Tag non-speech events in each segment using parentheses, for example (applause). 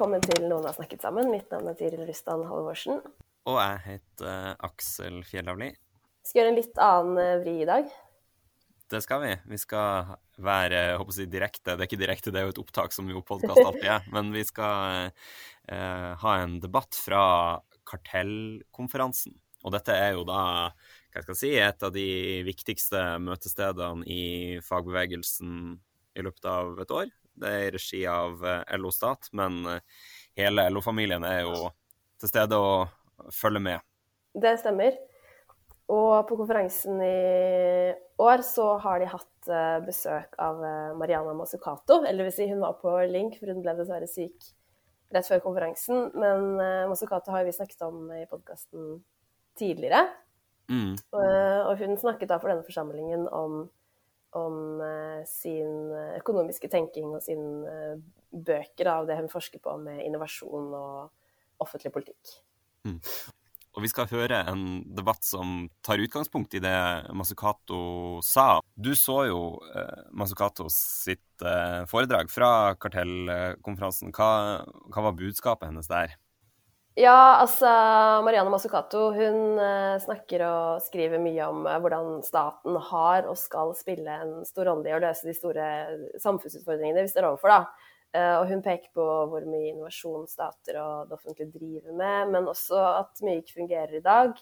Velkommen til Noen har snakket sammen. Mitt navn er Tiril Rustan Halvorsen. Og jeg heter eh, Aksel Fjellavli. Vi skal gjøre en litt annen eh, vri i dag. Det skal vi. Vi skal være jeg håper å si, direkte. Det er ikke direkte, det er jo et opptak som jo podkast alltid er. Men vi skal eh, ha en debatt fra kartellkonferansen. Og dette er jo da hva skal jeg si, et av de viktigste møtestedene i fagbevegelsen i løpet av et år. Det er i regi av eh, LO Stat, men eh, hele LO-familien er jo til stede og følger med. Det stemmer. Og på konferansen i år så har de hatt eh, besøk av Mariana Mazzucato. Eller vil si, hun var på link, for hun ble dessverre syk rett før konferansen. Men Mazzucato har vi snakket om i podkasten tidligere. Mm. Eh, Og hun snakket da for denne forsamlingen om, om sin økonomiske tenking og sine eh, bøker av det hun forsker på med innovasjon og offentlig politikk. Og vi skal høre en debatt som tar utgangspunkt i det Masukato sa. Du så jo eh, Mazzucato sitt eh, foredrag fra kartellkonferansen. Hva, hva var budskapet hennes der? Ja, altså Marianne Mazzucato hun eh, snakker og skriver mye om eh, hvordan staten har og skal spille en stor rolle i å løse de store samfunnsutfordringene vi står overfor. da. Eh, og hun peker på hvor mye innovasjon stater og det offentlige driver med, men også at mye ikke fungerer i dag.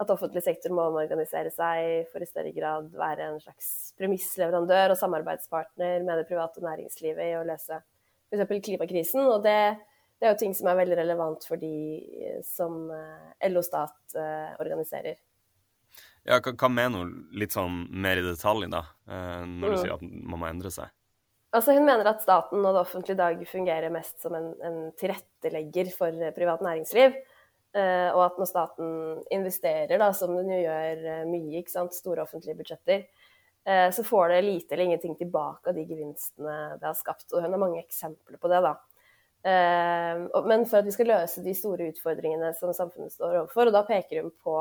At offentlig sektor må omorganisere seg for i større grad være en slags premissleverandør og samarbeidspartner med det private næringslivet i å løse f.eks. klimakrisen. Og det, det er jo ting som er veldig relevant for de eh, som eh, LO Stat eh, organiserer. Ja, hva, hva mener hun litt sånn mer i detalj, da, når du Mm. sier at man må endre seg? Altså Hun mener at staten og det offentlige i dag fungerer mest som en, en tilrettelegger for privat næringsliv. Uh, og at når staten investerer, da, som den jo gjør uh, mye, store offentlige budsjetter, uh, så får det lite eller ingenting tilbake av de gevinstene det har skapt. Og hun har mange eksempler på det. da. Eh, men for at vi skal løse de store utfordringene som samfunnet står overfor, og da peker hun på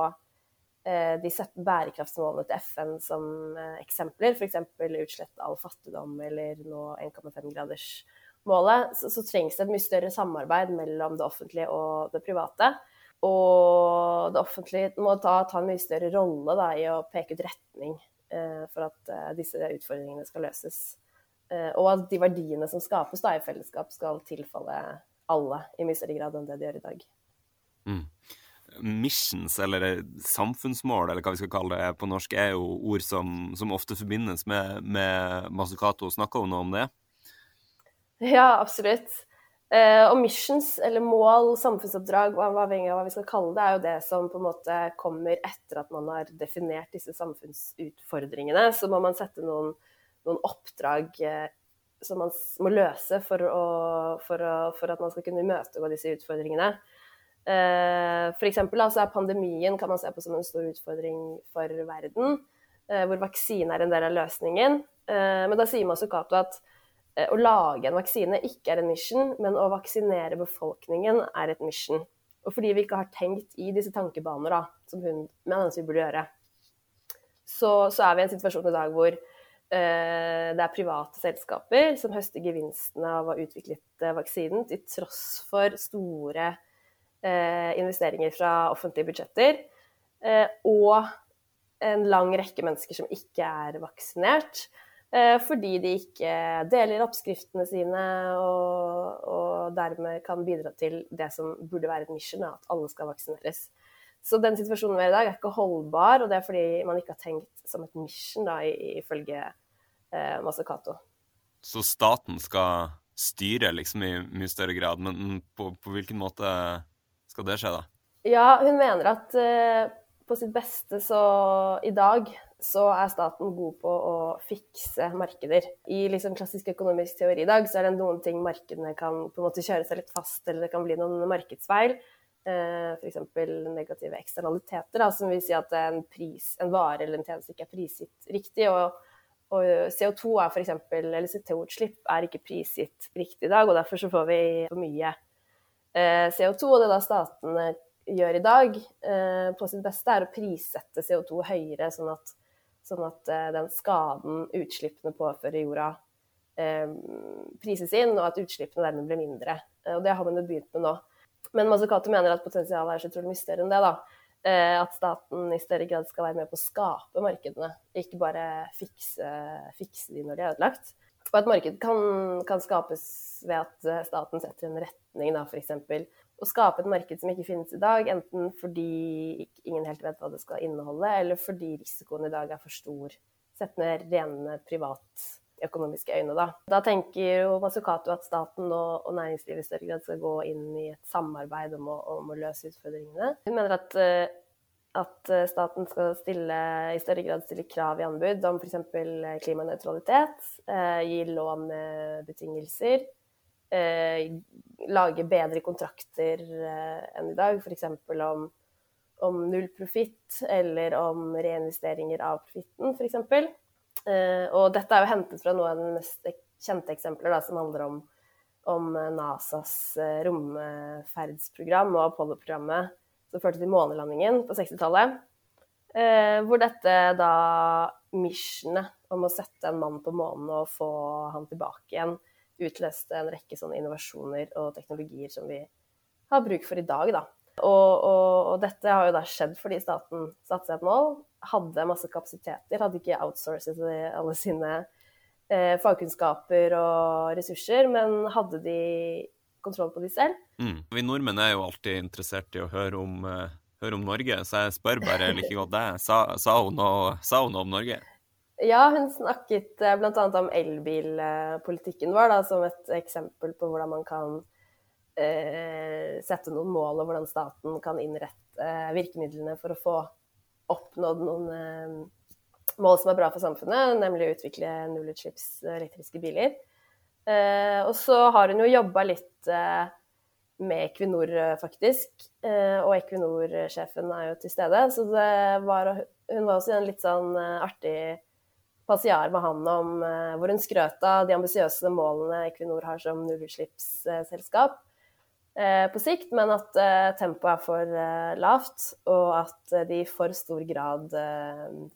eh, de 17 bærekraftsmålene til FN som eh, eksempler, f.eks. utslett all fattigdom eller nå 1,5-gradersmålet, så, så trengs det et mye større samarbeid mellom det offentlige og det private. Og det offentlige må ta, ta en mye større rolle da, i å peke ut retning for at disse utfordringene skal løses. Eh, og at de verdiene som skapes da, i fellesskap, skal tilfalle alle i mye større grad enn det de gjør i dag. Mm. Missions, eller eh, samfunnsmål, eller hva vi skal kalle det på norsk, er jo ord som, som ofte forbindes med, med Masukato. Snakker hun noe om det? Ja, absolutt. Eh, og missions, eller mål, samfunnsoppdrag, avhengig av hva vi skal kalle det, er jo det som på en måte kommer etter at man har definert disse samfunnsutfordringene. Så må man sette noen, noen oppdrag eh, som man må løse for, å, for, å, for at man skal kunne imøtegå disse utfordringene. F.eks. for eksempel er pandemien kan man se på som en stor utfordring for verden, eh, hvor vaksine er en del av løsningen. Eh, men da sier Mazzucato at eh, å lage en vaksine ikke er en mission, men å vaksinere befolkningen er et mission. Og fordi vi ikke har tenkt i disse tankebaner, da, som hun mener vi burde gjøre, så, så er vi i en situasjon i dag hvor eh, det er private selskaper som høster gevinstene av å ha utviklet eh, vaksinen, til tross for store eh, investeringer fra offentlige budsjetter. Eh, og en lang rekke mennesker som ikke er vaksinert. Eh, fordi de ikke deler oppskriftene sine og, og dermed kan bidra til det som burde være et mission, at alle skal vaksineres. Så den situasjonen vi er i dag, er ikke holdbar, og det er fordi man ikke har tenkt som et mission, da, ifølge eh, Masakato. Så staten skal styre liksom i mye større grad, men på, på hvilken måte skal det skje, da? Ja, hun mener at eh, på sitt beste så i dag så er staten god på å fikse markeder. I liksom klassisk økonomisk teori i dag så er det noen ting markedene kan på en måte kjøre seg litt fast, eller det kan bli noen markedsfeil. Eh, F.eks. negative eksternaliteter, da, som vil si at en, pris, en vare eller en tjeneste ikke er prisgitt riktig. og og CO2 er for eksempel, eller CO2-utslipp er ikke prisgitt riktig i dag, og derfor så får vi for mye eh, CO2. Og det da statene gjør i dag eh, på sitt beste, er å prissette CO2 høyere, sånn at, sånn at eh, den skaden utslippene påfører jorda, prises inn, og at utslippene dermed blir mindre. og det har man jo begynt med nå. Men Mazzucato mener at potensialet er så utrolig mye større enn det. da. Eh, at staten i større grad skal være med på å skape markedene, ikke bare fikse, fikse de når de er ødelagt. Og at marked kan, kan skapes ved at eh, staten setter en retning, da, f.eks. Å skape et marked som ikke finnes i dag, enten fordi ingen helt vet hva det skal inneholde, eller fordi risikoen i dag er for stor. Sett ned rene privatøkonomiske øyne, da. Da tenker jo Masukato at staten og, og næringslivet i større grad skal gå inn i et samarbeid om å, om å løse utfordringene. Hun mener at uh, at eh, staten skal stille, i større grad stille krav i anbud om f.eks. klimanøytralitet, eh, gi lån med betingelser, eh, lage bedre kontrakter eh, enn i dag, f.eks. om, om null profitt eller om reinvesteringer av profitten, f.eks. Eh, og dette er jo hentet fra noen av de mest kjente eksempler, da, som handler om, om NASAs eh, romferdsprogram og Apollo-programmet som førte til månelandingen på 60-tallet. Eh, hvor dette da missionet om å sette en mann på månen og få han tilbake igjen, utløste en rekke sånne innovasjoner og teknologier som vi har bruk for i dag. Da. Og, og, og dette har jo da skjedd fordi staten satte seg et mål, hadde masse kapasiteter, hadde ikke outsourcet alle sine eh, fagkunnskaper og ressurser, men hadde de kontroll på de selv. Mm. Vi nordmenn er jo alltid interessert i å høre om, uh, høre om Norge, så jeg spør bare like godt deg. Sa, sa, hun noe, sa hun noe om Norge? Ja, hun snakket uh, bl.a. om elbilpolitikken vår da, som et eksempel på hvordan man kan uh, sette noen mål, og hvordan staten kan innrette virkemidlene for å få oppnådd noen mål som er bra for samfunnet, nemlig å utvikle nullutslipps elektriske biler. Eh, og så har hun jo jobba litt eh, med Equinor, eh, faktisk. Eh, og Equinor-sjefen er jo til stede. Så var, hun var også i en litt sånn eh, artig passiar med han om eh, hvor hun skrøt av de ambisiøse målene Equinor har som nullutslippsselskap på sikt, men at tempoet er for lavt, og at de i for stor grad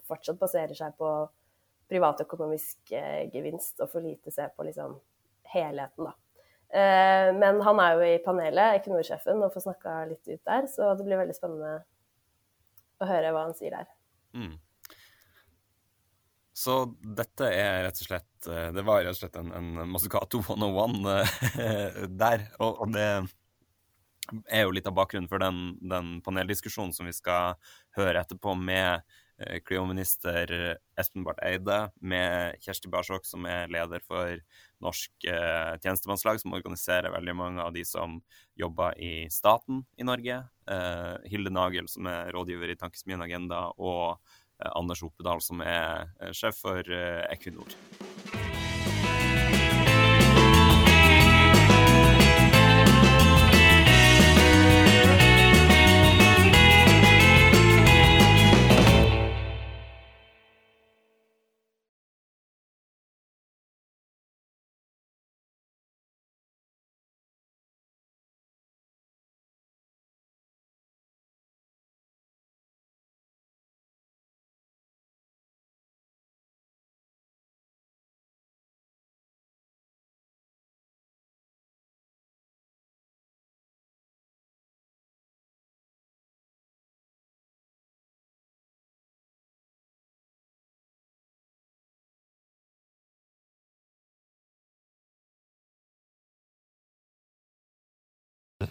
fortsatt baserer seg på privatøkonomisk gevinst og for lite ser på liksom helheten, da. Eh, men han er jo i panelet, Equinor-sjefen, og får snakka litt ut der. Så det blir veldig spennende å høre hva han sier der. Mm. Så dette er rett og slett eh, Det var rett og slett en, en Mazzucato 101 eh, (laughs) der. Og, og, det er jo litt av bakgrunnen for den, den paneldiskusjonen som vi skal høre etterpå med klimaminister Espen Barth Eide, med Kjersti Barsok, som er leder for norsk eh, tjenestemannslag som organiserer veldig mange av de som jobber i staten i Norge. Eh, Hilde Nagel, som er rådgiver i Tankesmien Agenda, og eh, Anders Oppedal, som er eh, sjef for eh, Equinor.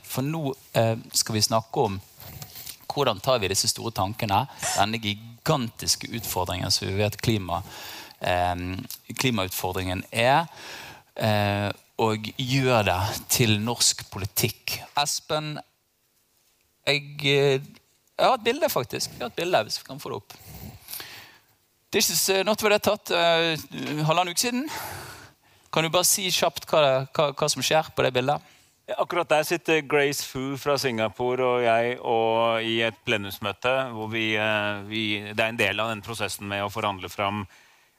For nå eh, skal vi snakke om hvordan tar vi disse store tankene, denne gigantiske utfordringen som vi vet klima, eh, klimautfordringen er, eh, og gjør det til norsk politikk. Espen, jeg, eh, jeg har et bilde, faktisk. Jeg har et bilde, hvis vi kan få det opp. This is not var det tatt uh, halvannen uke siden. Kan du bare si kjapt hva, hva, hva som skjer på det bildet? Akkurat der sitter Grace Fu fra Singapore og jeg og i et plenumsmøte hvor vi, eh, vi, Det er en del av den prosessen med å forhandle fram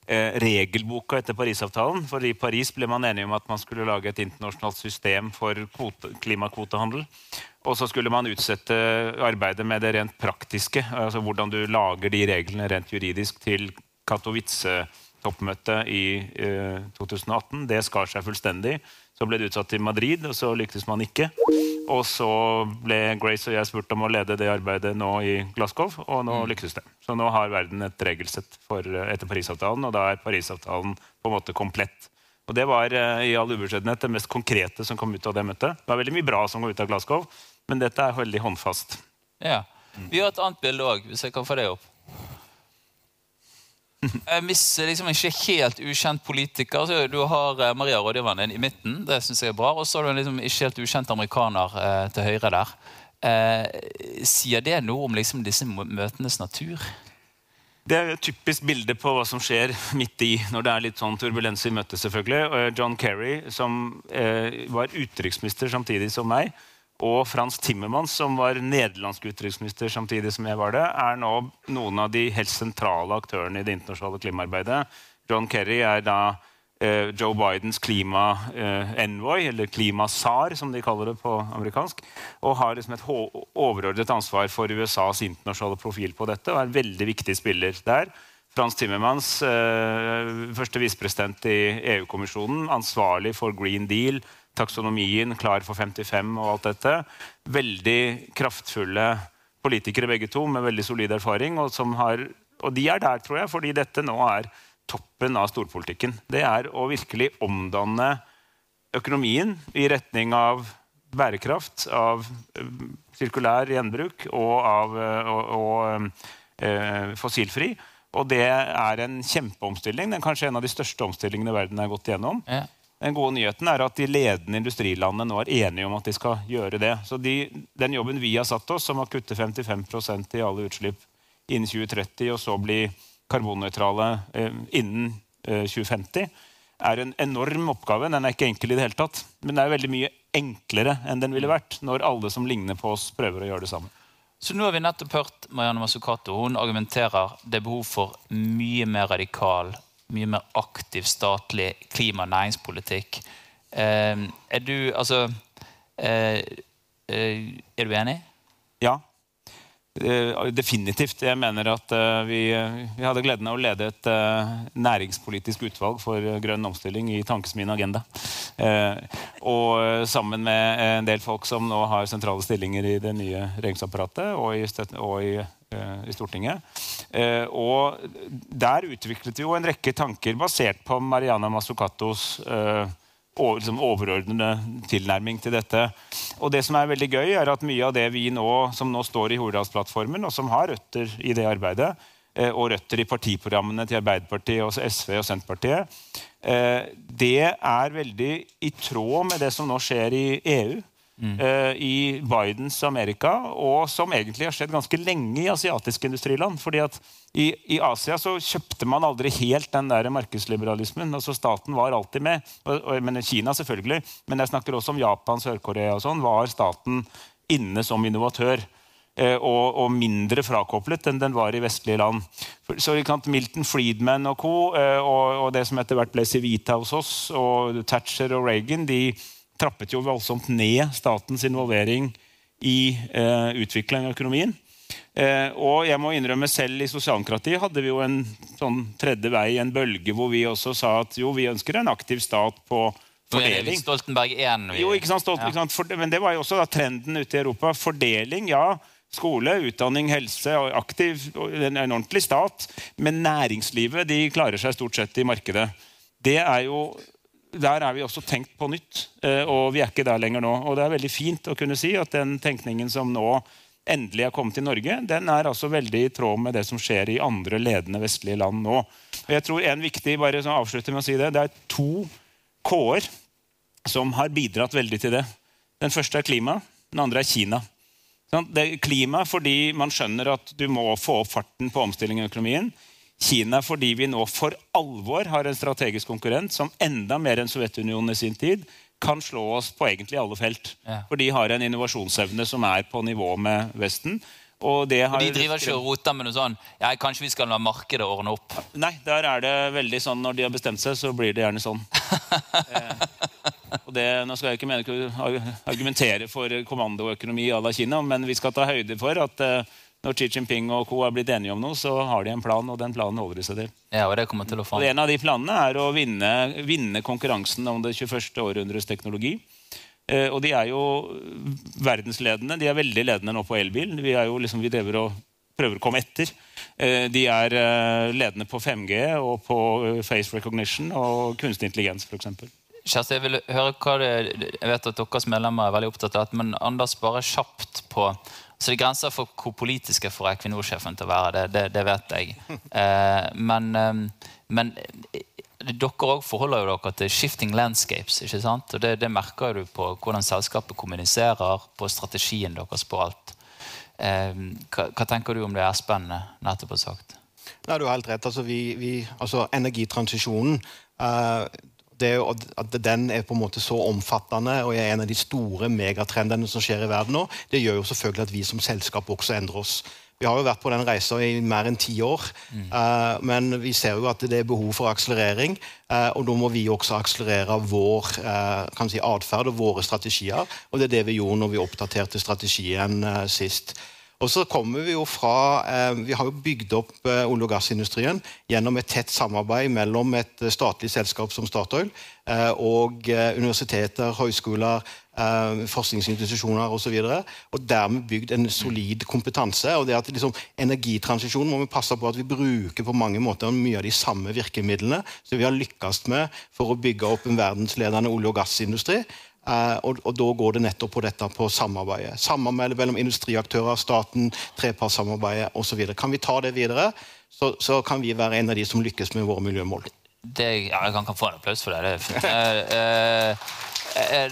eh, regelboka etter Parisavtalen. For i Paris ble man enige om at man skulle lage et internasjonalt system for kvote, klimakvotehandel. Og så skulle man utsette arbeidet med det rent praktiske. altså Hvordan du lager de reglene rent juridisk til Katowice-toppmøtet i eh, 2018. Det skar seg fullstendig. Så ble det utsatt til Madrid, og så lyktes man ikke. Og så ble Grace og jeg spurt om å lede det arbeidet nå i Glasgow, og nå mm. lyktes det. Så nå har verden et regelsett for, eh, etter Parisavtalen, og da er Parisavtalen på en måte komplett. Og Det var uh, i all ubeskjedenhet det mest konkrete som kom ut av det møtet. Det var veldig mye bra som kom ut av Glasgow, men dette er veldig håndfast. Ja. Vi har et annet bilde òg, hvis jeg kan få det opp. Hvis liksom ikke helt ukjent politiker så Du har eh, Maria rådgiveren din i midten. Det synes jeg er bra. Og så har du en liksom ikke helt ukjent amerikaner eh, til høyre der. Eh, sier det noe om liksom disse møtenes natur? Det er et typisk bilde på hva som skjer midt i når det er litt sånn turbulens i møtet. selvfølgelig. John Kerry, som eh, var utenriksminister samtidig som meg, og Frans Timmermans, som var nederlandsk utenriksminister samtidig som jeg var det, er nå noen av de helt sentrale aktørene i det internasjonale klimaarbeidet. John Kerry er da eh, Joe Bidens klima-envoy, eh, eller klimasar, som de kaller det på amerikansk, og har liksom et overordnet ansvar for USAs internasjonale profil på dette, og er en veldig viktig spiller der. Frans Timmermans, eh, første visepresident i EU-kommisjonen, ansvarlig for Green Deal, taksonomien, Klar for 55 og alt dette. Veldig kraftfulle politikere begge to med veldig solid erfaring. Og, har, og, de er der, tror jeg, fordi dette nå er toppen av storpolitikken. Det er å virkelig omdanne økonomien i retning av bærekraft, av uh, sirkulær gjenbruk og av uh, og, og, eh, fossilfri. Og det er en kjempeomstilling. Den kanskje en av de største omstillingene verden har gått gjennom. Ja. Den gode nyheten er at de ledende industrilandene nå er enige om at de skal gjøre det. Så de, den jobben vi har satt oss, som å kutte 55% i alle utslipp innen 2030, og så bli karbonnøytrale eh, innen eh, 2050, er en enorm oppgave. Den er ikke enkel i det hele tatt. Men det er veldig mye enklere enn den ville vært når alle som ligner på oss, prøver å gjøre det samme. Så nå har vi nettopp hørt Marianne Masukato. Hun argumenterer det er behov for mye mer radikal mye mer aktiv statlig klima- og næringspolitikk. Eh, er du altså eh, eh, Er du enig? Ja. Definitivt. Jeg mener at vi, vi hadde gleden av å lede et næringspolitisk utvalg for grønn omstilling i Tankesmien Agenda. Og sammen med en del folk som nå har sentrale stillinger i det nye regjeringsapparatet og i, og i Eh, i Stortinget. Eh, og der utviklet vi jo en rekke tanker basert på Mariana Mazzucatos eh, liksom overordnede tilnærming til dette. Og det som er veldig gøy, er at mye av det vi nå, som nå står i Hurdalsplattformen, og som har røtter i det arbeidet, og røtter i partiprogrammene til Arbeiderpartiet, og SV og Senterpartiet, det er veldig i tråd med det som nå skjer i EU. Mm. Uh, i Bidens Amerika, og som egentlig har skjedd ganske lenge i asiatiske industriland. fordi at i, i, Asia så kjøpte man aldri helt den der markedsliberalismen. altså Staten var alltid med. Og, og, men Kina selvfølgelig, men jeg snakker også om Japan, Sør-Korea og sånn. Var staten inne som innovatør? Uh, og, og, mindre frakoblet enn den var i vestlige land. Så Milton Friedman og co. Uh, og, og, det som etter hvert ble Civita hos oss, og Thatcher og Reagan, de trappet jo voldsomt ned statens involvering i eh, utvikling av økonomien. Eh, og jeg må innrømme selv i sosialdemokratiet hadde vi jo en sånn tredje vei, en bølge, hvor vi også sa at jo, vi ønsker en aktiv stat på fordeling. Stoltenberg 1. Jo, ikke sant, Stolt, ja. ikke sant? For, men det var jo også da, trenden ute i Europa. Fordeling, ja. Skole, utdanning, helse, aktiv, en, en ordentlig stat. Men næringslivet de klarer seg stort sett i markedet. Det er jo der er vi også tenkt på nytt, eh, og vi er ikke der lenger nå. Og det er veldig fint å kunne si at den tenkningen som nå endelig er kommet til Norge, den er altså veldig i tråd med det som skjer i andre ledende vestlige land nå. Og jeg tror en viktig, bare sånn avslutte med å si Det det er to K-er som har bidratt veldig til det. Den første er klima, den andre er Kina. Sånn, det er klima fordi man skjønner at du må få opp farten på omstilling i økonomien. Kina fordi vi nå for alvor har en strategisk konkurrent som enda mer enn Sovjetunionen i sin tid kan slå oss på egentlig alle felt. Ja. For de har en innovasjonsevne som er på nivå med Vesten. Og det har De driver ikke og roter med noe sånn ja, Kanskje vi skal la markedet ordne opp. Nei, der er det veldig sånn når de har bestemt seg, så blir det gjerne sånn. (laughs) eh, og det, nå skal jeg ikke mene argumentere for kommandoøkonomi à la Kina, men vi skal ta høyde for at eh, når Xi Jinping og co. har blitt enige om noe, så har de en plan, og den planen holder de seg til. Ja, og det kommer til å Og. En av de planene er å vinne, vinne konkurransen om det 21. århundres teknologi. Eh, og de er jo verdensledende. De er veldig ledende nå på elbil. Vi, er jo liksom, vi driver og prøver å komme etter. Eh, de er eh, ledende på 5G og på eh, face recognition og kunstig intelligens f.eks. Kjersti, jeg vil høre hva det, jeg vet at deres medlemmer er veldig opptatt av men Anders, bare kjapt på så Det er grenser for hvor politisk jeg får Equinor-sjefen til å være. Det, det, det vet jeg. Eh, men eh, men eh, dere òg forholder dere til shifting landscapes. ikke sant? Og Det, det merker du på hvordan selskapet kommuniserer, på strategien deres, på alt. Eh, hva, hva tenker du om det Espen nettopp sagt? Nei, du har helt rett. Altså, vi, vi, altså energitransisjonen eh, det er jo at den er på en måte så omfattende og er en av de store megatrendene som skjer i verden nå, det gjør jo selvfølgelig at vi som selskap også endrer oss. Vi har jo vært på den reisa i mer enn ti år, eh, men vi ser jo at det er behov for akselerering. Uh, og da må vi også akselerere vår uh, si, atferd og våre strategier. Og det er det vi gjorde når vi oppdaterte strategien sist. Og så kommer Vi jo fra, eh, vi har jo bygd opp eh, olje- og gassindustrien gjennom et tett samarbeid mellom et eh, statlig selskap som Statoil og universiteter, høyskoler, forskningsinstitusjoner osv. Og, og dermed bygd en solid kompetanse. og det at liksom, Energitransisjon må vi passe på at vi bruker på mange måter mye av de samme virkemidlene som vi har lykkes med for å bygge opp en verdensledende olje- og gassindustri. Eh, og, og Da går det nettopp på dette på samarbeidet. Samarbeid mellom industriaktører, staten, trepartssamarbeidet osv. Kan vi ta det videre, så, så kan vi være en av de som lykkes med våre miljømål. det, ja, jeg kan, kan få en applaus for det. Det er fint. Eh, eh,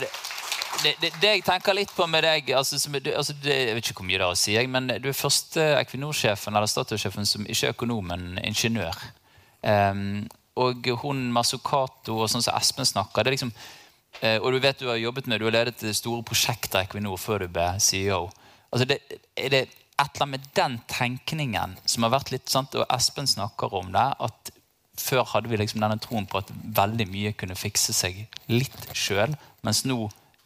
det, det, det jeg tenker litt på med deg altså, du, altså, det, Jeg vet ikke hvor mye det har å si, men du er første Equinor-sjefen eller Statoil-sjefen som ikke er økonom, men ingeniør. Um, og hun Masukato og sånn som Espen snakker det er liksom, Og du vet du har jobbet med, du har ledet store prosjekter i Equinor før du ble CEO. Altså det, er det et eller annet med den tenkningen som har vært litt sant, og Espen snakker om det, at før hadde vi liksom denne troen på at veldig mye kunne fikse seg litt sjøl, mens nå,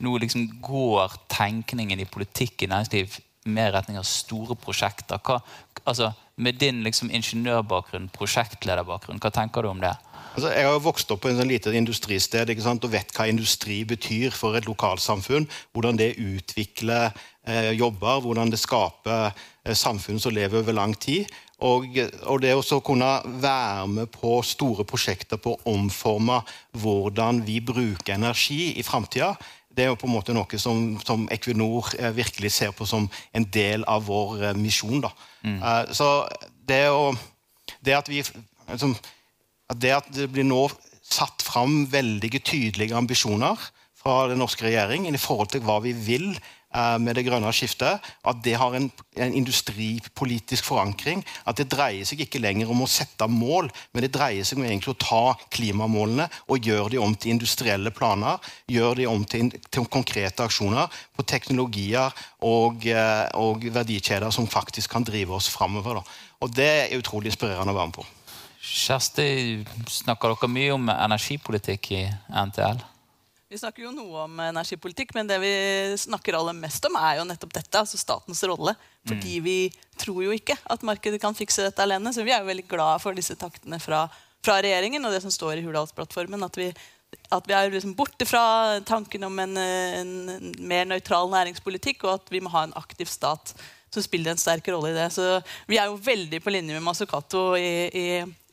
nå liksom går tenkningen i politikk i næringsliv mer retning av store prosjekter. Hva, altså, med din liksom ingeniørbakgrunn, prosjektlederbakgrunn, hva tenker du om det? Altså, jeg har jo vokst opp på en sånn lite industristed og vet hva industri betyr for et lokalsamfunn. Hvordan det utvikler eh, jobber, hvordan det skaper eh, samfunn som lever over lang tid. Og, og det å kunne være med på store prosjekter på å omforme hvordan vi bruker energi i framtida, det er jo på en måte noe som, som Equinor eh, virkelig ser på som en del av vår eh, misjon. Da. Eh, så det, å, det at vi liksom, at det at det blir nå satt fram veldig tydelige ambisjoner fra den norske regjering i forhold til hva vi vil eh, med det grønne skiftet, at det har en, en industripolitisk forankring. At det dreier seg ikke lenger om å sette mål, men det dreier seg om egentlig å ta klimamålene og gjøre de om til industrielle planer. Gjøre de om til, til konkrete aksjoner på teknologier og, eh, og verdikjeder som faktisk kan drive oss framover. Og det er utrolig inspirerende å være med på. Kjersti, snakker dere mye om energipolitikk i NTL? Vi snakker jo noe om energipolitikk, men det vi snakker aller mest om, er jo nettopp dette, altså statens rolle. Fordi vi tror jo ikke at markedet kan fikse dette alene. Så vi er jo veldig glad for disse taktene fra, fra regjeringen og det som står i Hurdalsplattformen. At vi, at vi er liksom borte fra tanken om en, en mer nøytral næringspolitikk, og at vi må ha en aktiv stat som spiller en sterk rolle i det. Så vi er jo veldig på linje med Masukato i, i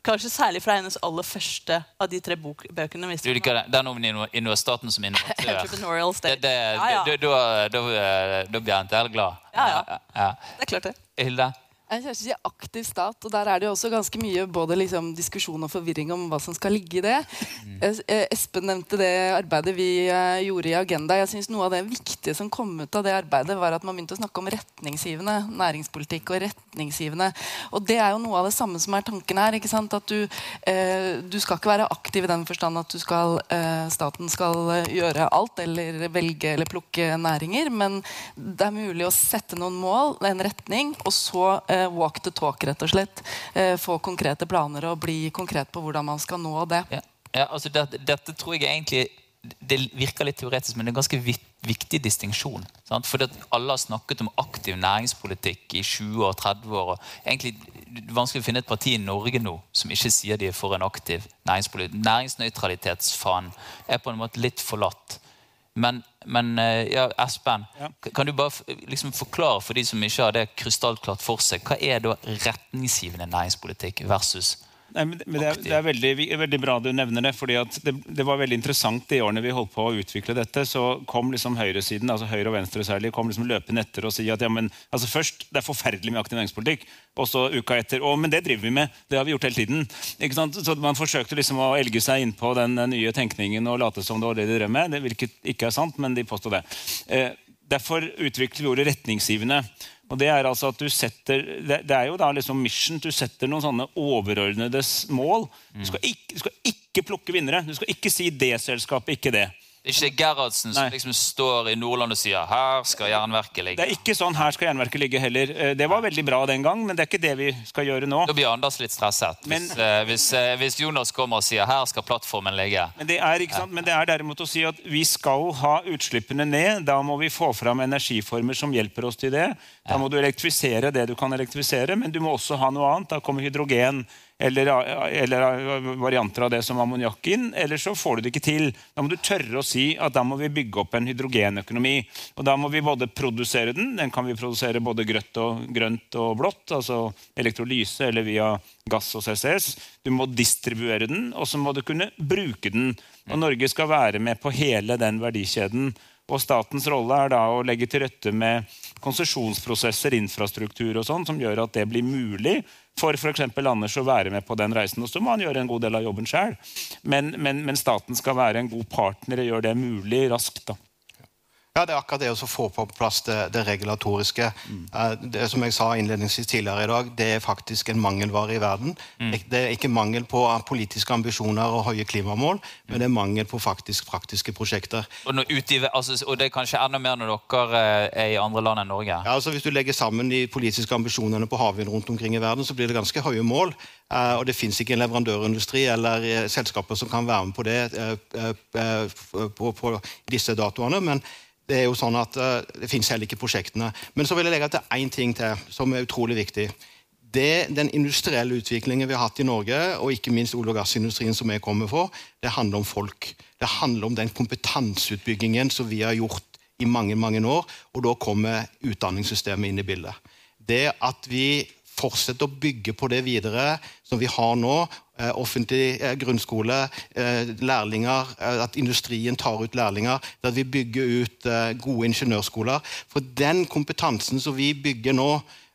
Kanskje særlig fra hennes aller første av de tre bøkene. Du liker er inno- inno- staten som innovatør. Entrepreneurial state. Da, blir NTL glad. Ja, ja. ja. Det er klart det. Hilde? Jeg kjæreste sier aktiv stat, og der er det jo også ganske mye både liksom diskusjon og forvirring om hva som skal ligge i det. Es- eh, Espen nevnte det arbeidet vi eh, gjorde i Agenda. Jeg synes Noe av det viktige som kom ut av det arbeidet, var at man begynte å snakke om retningsgivende næringspolitikk. Og retningsgivende. Og det er jo noe av det samme som er tanken her. ikke sant? At du, eh, du skal ikke være aktiv i den forstand at du skal, staten skal gjøre alt, eller velge eller plukke næringer, men det er mulig å sette noen mål, en retning, og så walk the talk, rett og slett. Eh, få konkrete planer og bli konkret på hvordan man skal nå det. Ja, ja altså det, Dette tror jeg egentlig Det virker litt teoretisk, men det er en ganske viktig distinksjon. Fordi at alle har snakket om aktiv næringspolitikk i 20 og 30 år. og egentlig det er vanskelig å finne et parti i Norge nå som ikke sier de er for en aktiv næringspolitikk. Næringsnøytralitetsfanen er på en måte litt forlatt. Men, men eh, ja, Espen, ja. kan du bare liksom forklare for de som ikke har det krystallklart for seg, hva er da retningsgivende næringspolitikk versus Nei, men det- men det er, det er veldig, veldig bra du nevner det. fordi at det, det var veldig interessant de årene vi holdt på å utvikle dette. Så kom liksom høyresiden, altså høyre og venstre særlig, kom liksom løpende etter og si at ja, men, altså først, det er forferdelig med aktiv næringspolitikk. Og så uka etter å, men det driver vi med. Det har vi gjort hele tiden. Ikke sant? Så Man forsøkte liksom å elge seg innpå den nye tenkningen og late som det var det de drev med. Det virket ikke er sant, men de påsto det. Eh, derfor utviklet vi ordet retningsgivende. Og Det er altså at du setter, det, er jo da liksom mission. Du setter noen sånne overordnede mål. Du skal ikke, du skal ikke plukke vinnere. Du skal ikke si det selskapet, ikke det. Det er ikke Gerhardsen som liksom står i Nordland og sier 'her skal jernverket ligge'. Det er ikke sånn her skal jernverket ligge heller. Eh, Det var veldig bra den gang, men det er ikke det vi skal gjøre nå. Da blir Anders litt stresset. Men- Hvis, eh, hvis, eh, hvis Jonas kommer og sier 'her skal plattformen ligge'. Men det, er? Men det er derimot å si at vi skal ha utslippene ned. Da må vi få fram energiformer som hjelper oss til det. Da må du elektrifisere det du kan elektrifisere, men du må også ha noe annet. Da kommer hydrogen eller, eller varianter av det som ammoniakk inn. Eller så får du det ikke til. Da må du tørre å si at da må vi bygge opp en hydrogenøkonomi. Og da må vi både produsere den, den kan vi produsere både grønt og, grønt og blått, altså elektrolyse eller via gass og CCS. Du må distribuere den, og så må du kunne bruke den. Og Norge skal være med på hele den verdikjeden. Og statens rolle er da å legge til rette med konsesjonsprosesser, infrastruktur og sånn, som gjør at det blir mulig for f.eks. Anders å være med på den reisen. Og så må han gjøre en god del av jobben sjøl. Men, men, men staten skal være en god partner og gjøre det mulig raskt. da. Ja, Det er akkurat det å få på plass det, det regulatoriske. Mm. Det, som jeg sa innledningsvis tidligere i dag, det er faktisk en mangelvare i verden. Det, det er ikke mangel på politiske ambisjoner og høye klimamål, men det er mangel på faktisk praktiske prosjekter. Og, i, altså, og det er kanskje enda mer når dere eh, er i andre land enn Norge. Ja, altså Hvis du legger sammen de politiske ambisjonene på havvind rundt omkring i verden, så blir det ganske høye mål. Eh, og det fins ikke en leverandørindustri eller eh, selskaper som kan være med på det eh, eh, eh, på, på disse datoene. men det er jo sånn at eh, det finnes heller ikke prosjektene. Men så vil jeg legge til én ting til som er utrolig viktig. Det, den industrielle utviklingen vi har hatt i Norge, og ikke minst olje- og gassindustrien som jeg kommer fra, det handler om folk. Det handler om den kompetanseutbyggingen som vi har gjort i mange mange år, og da kommer utdanningssystemet inn i bildet. Det at vi fortsetter å bygge på det videre som vi har nå, eh, offentlig eh, grunnskole, eh, lærlinger, at industrien tar ut lærlinger, at vi bygger ut gode ingeniørskoler. For den kompetansen som vi bygger nå,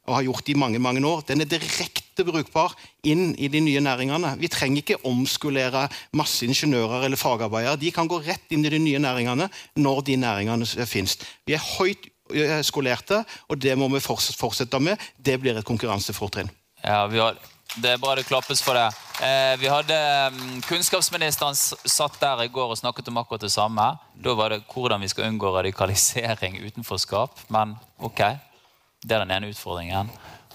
og har gjort i mange mange år, den er direkte brukbar inn i de nye næringene. Vi trenger ikke omskolere masse ingeniører eller fagarbeidere. De kan gå rett inn i de nye næringene når de næringene finnes. Vi er høyt skolerte, og det må vi fortsette med. Det blir et konkurransefortrinn. Ja, vi har, det er bra det klappes for det. Eh, vi hadde mm, Kunnskapsministeren satt der i går og snakket om akkurat det samme. Da var det hvordan vi skal unngå radikalisering, utenforskap. Men ok, det er den ene utfordringen.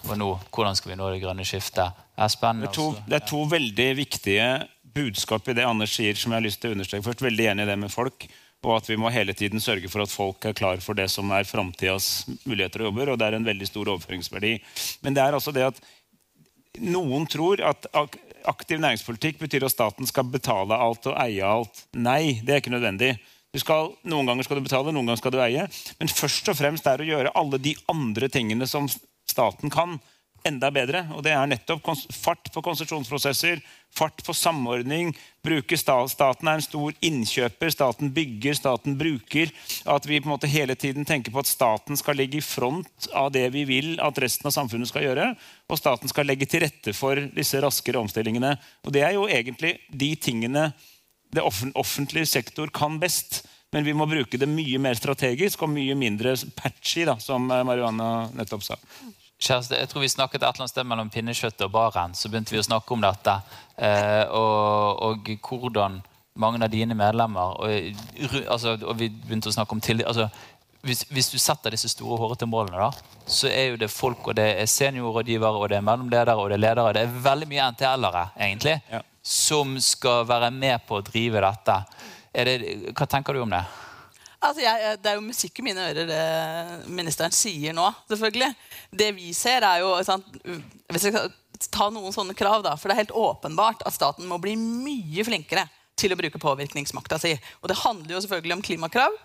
Og nå, hvordan skal vi nå det grønne skiftet? Er Det er, to, det er to veldig viktige budskap i det Anders sier, som jeg har lyst til å understreke. Først veldig enig i det med folk, og at vi må hele tiden sørge for at folk er klar for det som er framtidas muligheter og jobber. og Det er en veldig stor overføringsverdi. Men det er altså det at noen tror at aktiv næringspolitikk betyr at staten skal betale alt og eie alt. Nei, det er ikke nødvendig. Skal, noen ganger skal du betale, noen ganger skal du eie. Men først og fremst er å gjøre alle de andre tingene som staten kan, enda bedre. Og det er nettopp fart på konsesjonsprosesser, fart på samordning. bruke sta Staten er en stor innkjøper. Staten bygger, staten bruker. At vi på en måte hele tiden tenker på at staten skal ligge i front av det vi vil at resten av samfunnet skal gjøre. Og staten skal legge til rette for disse raskere omstillingene. Og det er jo egentlig de tingene det offen offentlige sektor kan best. Men vi må bruke det mye mer strategisk og mye mindre patchy, da, som Marihuana Mariana nettopp sa. Kjæreste, jeg tror vi snakket et eller annet sted mellom pinnekjøttet og baren. Så begynte vi å snakke om dette. Eh, og, og hvordan mange av dine medlemmer og, altså, og vi begynte å snakke om tillit altså, hvis, hvis du setter disse store, hårete målene, da, så er jo det folk, og det er seniorrådgivere, og det er mellomledere og det er ledere. Det er veldig mye NTL-ere, egentlig, Ja. som skal være med på å drive dette. Det, hva tenker du om det? Altså, jeg, det er jo musikk i mine ører, det ministeren sier nå. selvfølgelig. Det vi ser, er jo sant, Hvis jeg skal ta noen sånne krav, da, for det er helt åpenbart at staten må bli mye flinkere til å bruke påvirkningsmakta si. Og det handler jo selvfølgelig om klimakrav.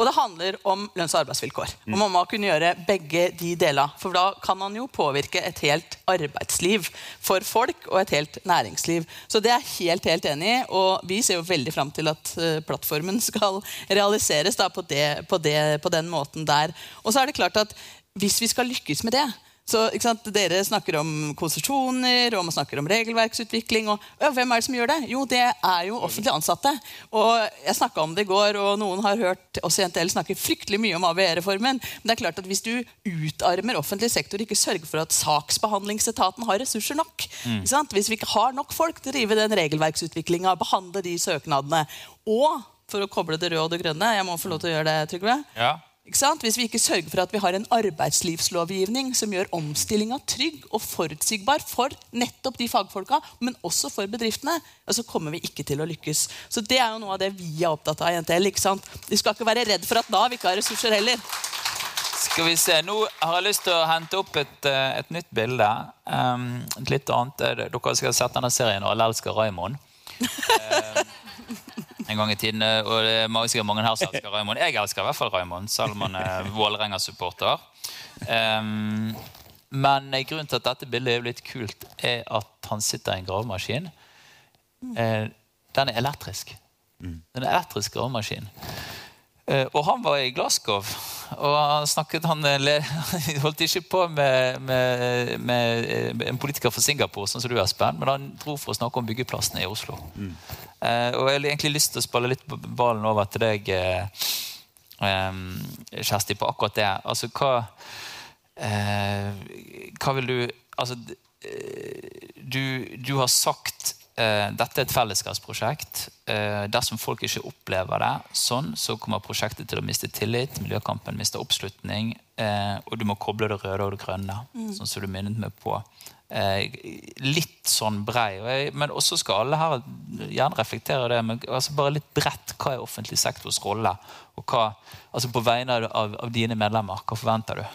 Og det handler om lønns- og arbeidsvilkår. Og Man må kunne gjøre begge de deler. For da kan man jo påvirke et helt arbeidsliv for folk og et helt næringsliv. Så det er jeg helt helt enig i. Og vi ser jo veldig fram til at eh, plattformen (laughs) skal realiseres da, på, det, på, det, på den måten der. Og så er det klart at hvis vi skal lykkes med det, så, sant? Dere snakker om konsesjoner og man snakker om regelverksutvikling. Og, ja, hvem er det som gjør det? Jo, det er jo offentlig ansatte. Og Jeg snakka om det i går, og noen har hørt oss i NTL snakke fryktelig mye om ABE-reformen. Men det er klart at hvis du utarmer offentlig sektor og ikke sørger for at saksbehandlingsetaten har ressurser nok sant? Hvis vi ikke har nok folk til å drive den regelverksutviklinga, behandle de søknadene og for å koble det røde og det grønne Jeg må få lov til å gjøre det, Trygve. Ja. Ikke sant? Hvis vi ikke sørger for at vi har en arbeidslivslovgivning som gjør omstillinga trygg og forutsigbar for nettopp de fagfolka, men også for bedriftene, så kommer vi ikke til å lykkes. Så Det er jo noe av det vi er opptatt av i NTL. ikke sant? Vi skal ikke være redd for at Nav ikke har ressurser heller. Skal vi se, Nå har jeg lyst til å hente opp et, eh, et nytt bilde. Um, et litt annet. Eh, Dere skal sette denne serien 'Alle elsker Raymond'. (laughs) Eh, en gang i tiden, eh, og det er sikkert mange her som elsker Raymond. Jeg elsker i hvert fall Raymond, selv om han er Vålerenga-supporter. Um, men grunnen til at dette bildet er litt kult, er at han sitter i en gravemaskin. Uh, den er elektrisk. Den er elektrisk gravemaskin. Eh, og han var i Glasgow, og han snakket han eh, (laughs) holdt ikke på med, med, med eh, en politiker fra Singapore, sånn som du Espen, men han dro for å snakke om byggeplassene i Oslo. Eh, og jeg har egentlig lyst til å spille litt ballen over til deg, eh, eh, Kjersti, på akkurat det. Altså, hva eh, Hva vil du Altså, eh, du, du har sagt dette er et fellesskapsprosjekt. Eh, dersom folk ikke opplever det sånn, så kommer prosjektet til å miste tillit. Miljøkampen mister oppslutning. Eh, og du må koble det røde og det grønne, sånn som du minnet meg på. Eh, litt sånn brei. Men også skal alle her gjerne reflektere det. Men altså bare litt bredt. Hva er offentlig sektors rolle? Og hva, altså på vegne av, av, av dine medlemmer, hva forventer du?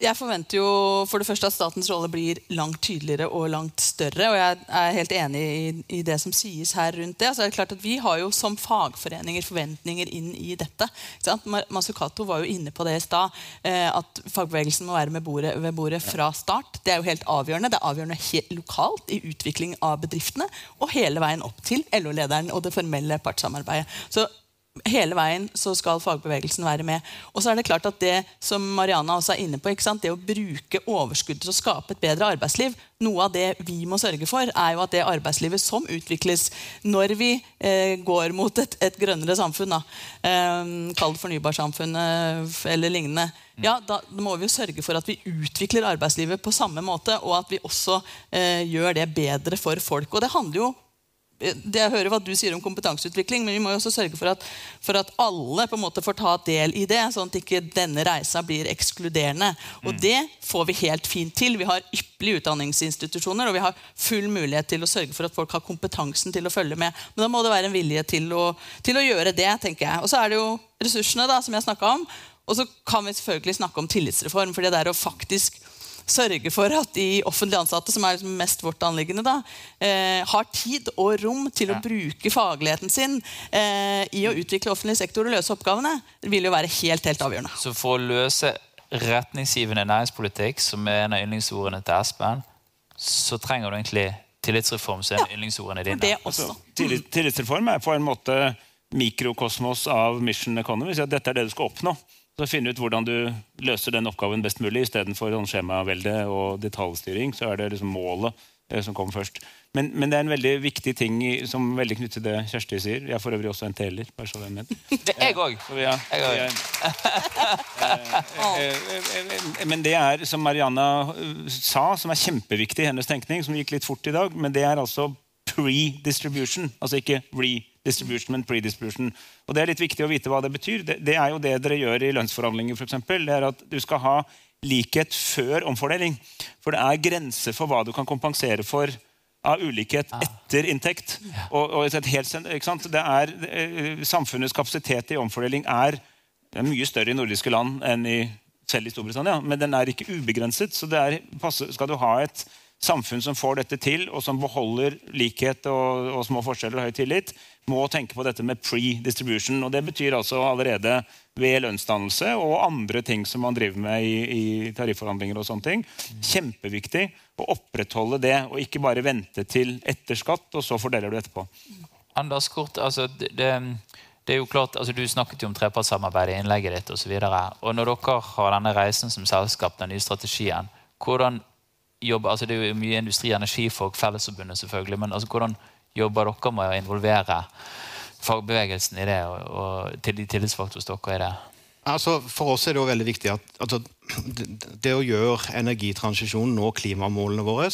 Jeg forventer jo for det første at statens rolle blir langt tydeligere og langt større. Og jeg er helt enig i, i det som sies her rundt det. Altså det er klart at Vi har jo som fagforeninger forventninger inn i dette. Masukato var jo inne på det i stad. Eh, at fagbevegelsen må være med bordet, ved bordet fra start. Det er jo helt avgjørende. Det er avgjørende helt lokalt i utvikling av bedriftene. Og hele veien opp til LO-lederen og det formelle partssamarbeidet. Så hele veien så skal fagbevegelsen være med. Og så er det klart at det som Mariana også er inne på, det å bruke overskuddet til å skape et bedre arbeidsliv, noe av det vi må sørge for, er jo at det arbeidslivet som utvikles når vi eh, går mot et, et grønnere samfunn, da, eh, kall det fornybarsamfunnet eller lignende, ja, da må vi jo sørge for at vi utvikler arbeidslivet på samme måte, og at vi også eh, gjør det bedre for folk. Og det handler jo det jeg hører hva du sier om kompetanseutvikling, men vi må jo også sørge for at, for at alle på en måte får ta del i det, sånn at ikke denne reisa blir ekskluderende. Og det får vi helt fint til. Vi har ypperlige utdanningsinstitusjoner, og vi har full mulighet til å sørge for at folk har kompetansen til å følge med. Men da må det være en vilje til å, til å gjøre det, tenker jeg. Og så er det jo ressursene, da, som jeg snakka om. Og så kan vi selvfølgelig snakke om tillitsreform, for det der å faktisk sørge for at de offentlig ansatte, som er liksom mest vårt anliggende, da, eh, har tid og rom til å bruke fagligheten sin eh, i å utvikle offentlig sektor og løse oppgavene, det vil jo være helt helt avgjørende. Så for å løse retningsgivende næringspolitikk, som er en av yndlingsordene til Espen, så trenger du egentlig tillitsreform, som er en yndlingsordene dine. det også. Altså, tillit, tillitsreform er på en måte mikrokosmos av mission economy. Så dette er det du skal oppnå. Så finne ut hvordan du løser den oppgaven best mulig istedenfor sånn skjemavelde og detaljstyring. Så er det liksom målet eh, som kommer først. Men, men det er en veldig viktig ting som er veldig knyttet til det Kjersti sier. Jeg er for øvrig også en teler. bare så den med. (laughs) Det er jeg òg. Ja, (laughs) Eh, eh, Men det er, som Mariana sa, som er kjempeviktig i hennes tenkning, som gikk litt fort i dag, men det er altså pre-distribution. Altså ikke redistribution, men pre-distribution. Og det er litt viktig å vite hva det betyr. Det, det er jo det dere gjør i lønnsforhandlinger, f.eks. Det er at du skal ha likhet før omfordeling. For det er grenser for hva du kan kompensere for av ulikhet etter inntekt. Og, og et helt, ikke sant? Det er, eh, samfunnets kapasitet i omfordeling er, er mye større i nordiske land enn i, selv i Storbritannia. Men den er ikke ubegrenset. Så det er, skal du ha et samfunn som får dette til, og som beholder likhet og, og små forskjeller og høy tillit, må tenke på dette med pre-distribution. Og det betyr altså allerede ved lønnsdannelse og andre ting som man driver med i, i tarifforhandlinger og sånne ting. Kjempeviktig å opprettholde det, og ikke bare vente til etter skatt, og så fordeler du etterpå. Anders Kort, altså, det, det, er jo klart, altså, Du snakket jo om trepartssamarbeid i innlegget ditt Og så og Når dere har denne reisen som selskap, den nye strategien, hvordan jobber, altså Det er jo mye industri- og energifolk, Fellesforbundet selvfølgelig, men altså, hvordan jobber dere med å involvere fagbevegelsen i det, og, til de tillitsvalgte hos dere i det? Altså, for oss er det jo veldig viktig at altså, det, å gjøre energitransisjonen, nå klimamålene våre,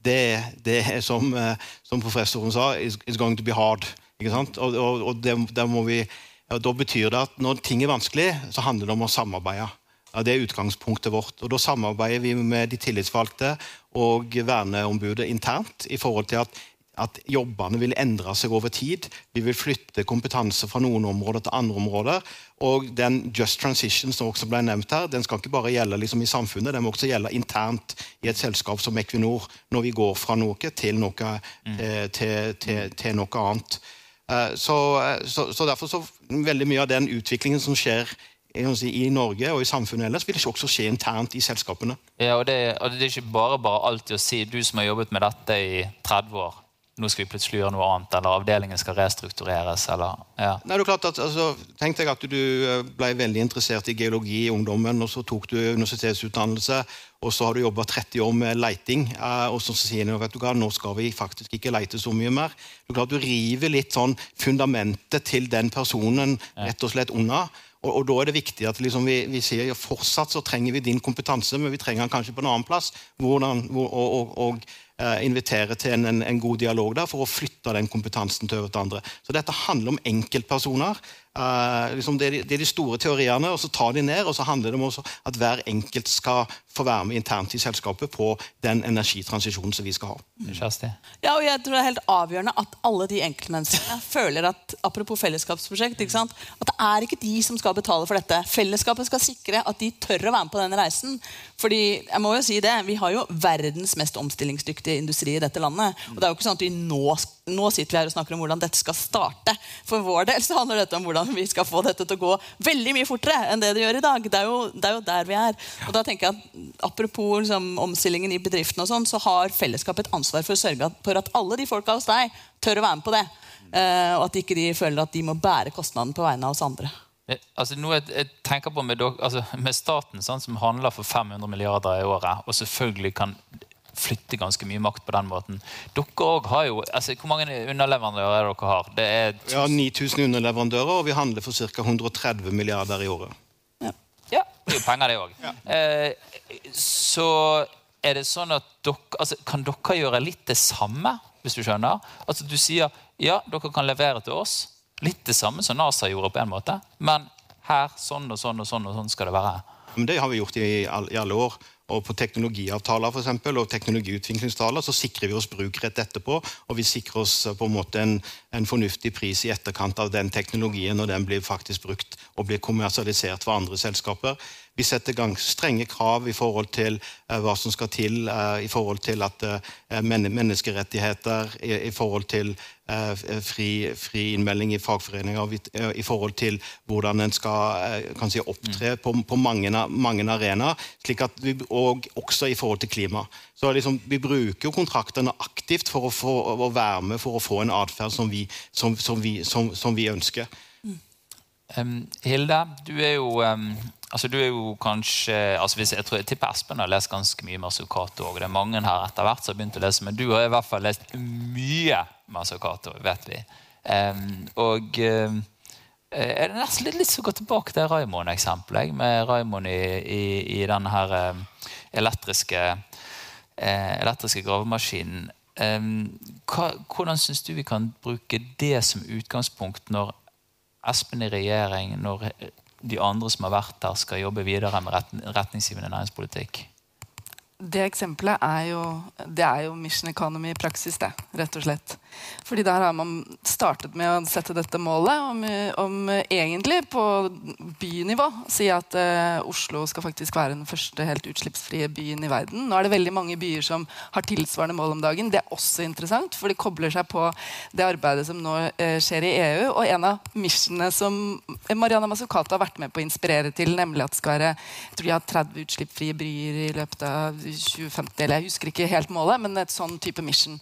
det, det er som, eh, som professoren sa, is going to be hard. Ikke sant? Og, og, og det, vi, da betyr det at når ting er vanskelig, så handler det om å samarbeide. Ja, det er utgangspunktet vårt. Og Da samarbeider vi med de tillitsvalgte og verneombudet internt i forhold til at at jobbene vil endre seg over tid. Vi vil flytte kompetanse fra noen områder til andre områder. Og den just transition som også ble nevnt her, den skal ikke bare gjelde liksom i samfunnet, den må også gjelde internt i et selskap som Equinor, når vi går fra noe til noe, eh, til, til, til noe annet. Eh, Så, så, så derfor så veldig mye av den utviklingen som skjer i Norge og i samfunnet ellers, vil ikke også skje internt i selskapene. Ja, og det, og det er ikke bare bare alltid å si du som har jobbet med dette i 30 år, nå skal vi plutselig gjøre noe annet, eller avdelingen skal restruktureres, eller ja. Nei, det er klart at, altså, Tenk deg at du eh, ble veldig interessert i geologi i ungdommen, og så tok du universitetsutdannelse, og så har du jobba 30 år med leiting, eh, og så sier du vet du hva, nå skal vi faktisk ikke leite så mye mer. Er klart Du river litt sånn fundamentet til den personen rett og slett unna. Og, og Da er det viktig at liksom vi, vi sier ja, fortsatt så trenger vi din kompetanse, men vi trenger den kanskje på en annen plass. Hvordan, hvor, og, og, og eh, invitere til en, en, en god dialog der for å flytte den kompetansen til over til andre. Så dette handler om enkeltpersoner. Eh, liksom det, er de, det er de store teoriene, og så tar de ned. Og så handler det om også at hver enkelt skal få være med internt i selskapet på den energitransisjonen som vi skal ha. Ja, og jeg tror det er helt avgjørende at alle de enkeltmenneskene (laughs) føler at apropos fellesskapsprosjekt, ikke sant? at det er ikke de som skal betale for dette. Fellesskapet skal sikre at de tør å være med på denne reisen. Fordi, jeg må jo si det, Vi har jo verdens mest omstillingsdyktige industri i dette landet. Og det er jo ikke sånn at vi nå, nå sitter vi her og snakker om hvordan dette skal starte. For vår del så handler dette om hvordan vi skal få dette til å gå veldig mye fortere enn det det gjør i dag. Det er jo, det er jo der vi er. Og da tenker jeg at Apropos liksom, omstillingen i bedriften, og sånn, så har fellesskapet et ansvar for å sørge for at alle de folka hos deg tør å være med på det. Eh, og at ikke de føler at de må bære kostnaden på vegne av oss andre. Eh, Altså, noe jeg, jeg tenker på med, altså, med staten, sånn, som handler for 500 milliarder i året, og selvfølgelig kan flytte ganske mye makt på den måten. Dere også har jo, altså, Hvor mange underleverandører er dere har? Det er Vi har 9000 underleverandører, og vi handler for ca. 130 milliarder i året. Ja, det er jo penger, det òg. Eh, så er det sånn at dere altså, Kan dere gjøre litt det samme, hvis du skjønner? Altså Du sier ja, dere kan levere til oss. Litt det samme som NASA gjorde, på en måte. Men her, sånn og sånn og sånn og sånn skal det være. Men det har vi gjort i, all, i alle år. Og på teknologiavtaler for eksempel, og teknologiutviklingsavtaler så sikrer vi oss brukrett etterpå. Og vi sikrer oss på en måte en, en fornuftig pris i etterkant av den teknologien når den blir faktisk brukt og blir kommersialisert for andre selskaper. Vi setter i gang strenge krav i forhold til uh, hva som skal til uh, i forhold til at uh, menneskerettigheter, i, forhold til fri, fri, innmelding i fagforeninger, i, i, forhold til hvordan en skal kan si, opptre på, på mange, mange arenaer. slik at vi, Og også i forhold til klima. Så liksom, Vi bruker kontraktene aktivt for å, få, å være med for å få en atferd som, som, som, som, som vi ønsker. Um, Hilde, du er jo um, altså du er jo kanskje altså hvis Jeg tror jeg tipper Espen har lest ganske mye Masukato. Og det er mange her etter hvert som har begynt å lese, men du har i hvert fall lest mye Masukato, vet vi. Um, og um, er det nesten litt litt så gå tilbake til Raymond-eksempelet. Med Raymond i, i, i den her elektriske, uh, elektriske gravemaskinen. Hvordan syns du vi kan bruke det som utgangspunkt når Espen i regjering når de andre som har vært der, skal jobbe videre med retningsgivende næringspolitikk? det eksempelet er jo, det er jo Mission Economy i praksis, det. Rett og slett. Fordi der har man startet med å sette dette målet om, om egentlig på bynivå si at eh, Oslo skal faktisk være den første helt utslippsfrie byen i verden. Nå er det veldig mange byer som har tilsvarende mål om dagen. Det er også interessant, for det kobler seg på det arbeidet som nå eh, skjer i EU. Og en av missionene som Mariana Mazzucato har vært med på å inspirere til, nemlig at det skal være jeg tror de har 30 utslippsfrie byer i løpet av 2050, eller jeg husker ikke helt målet, men et sånn type mission.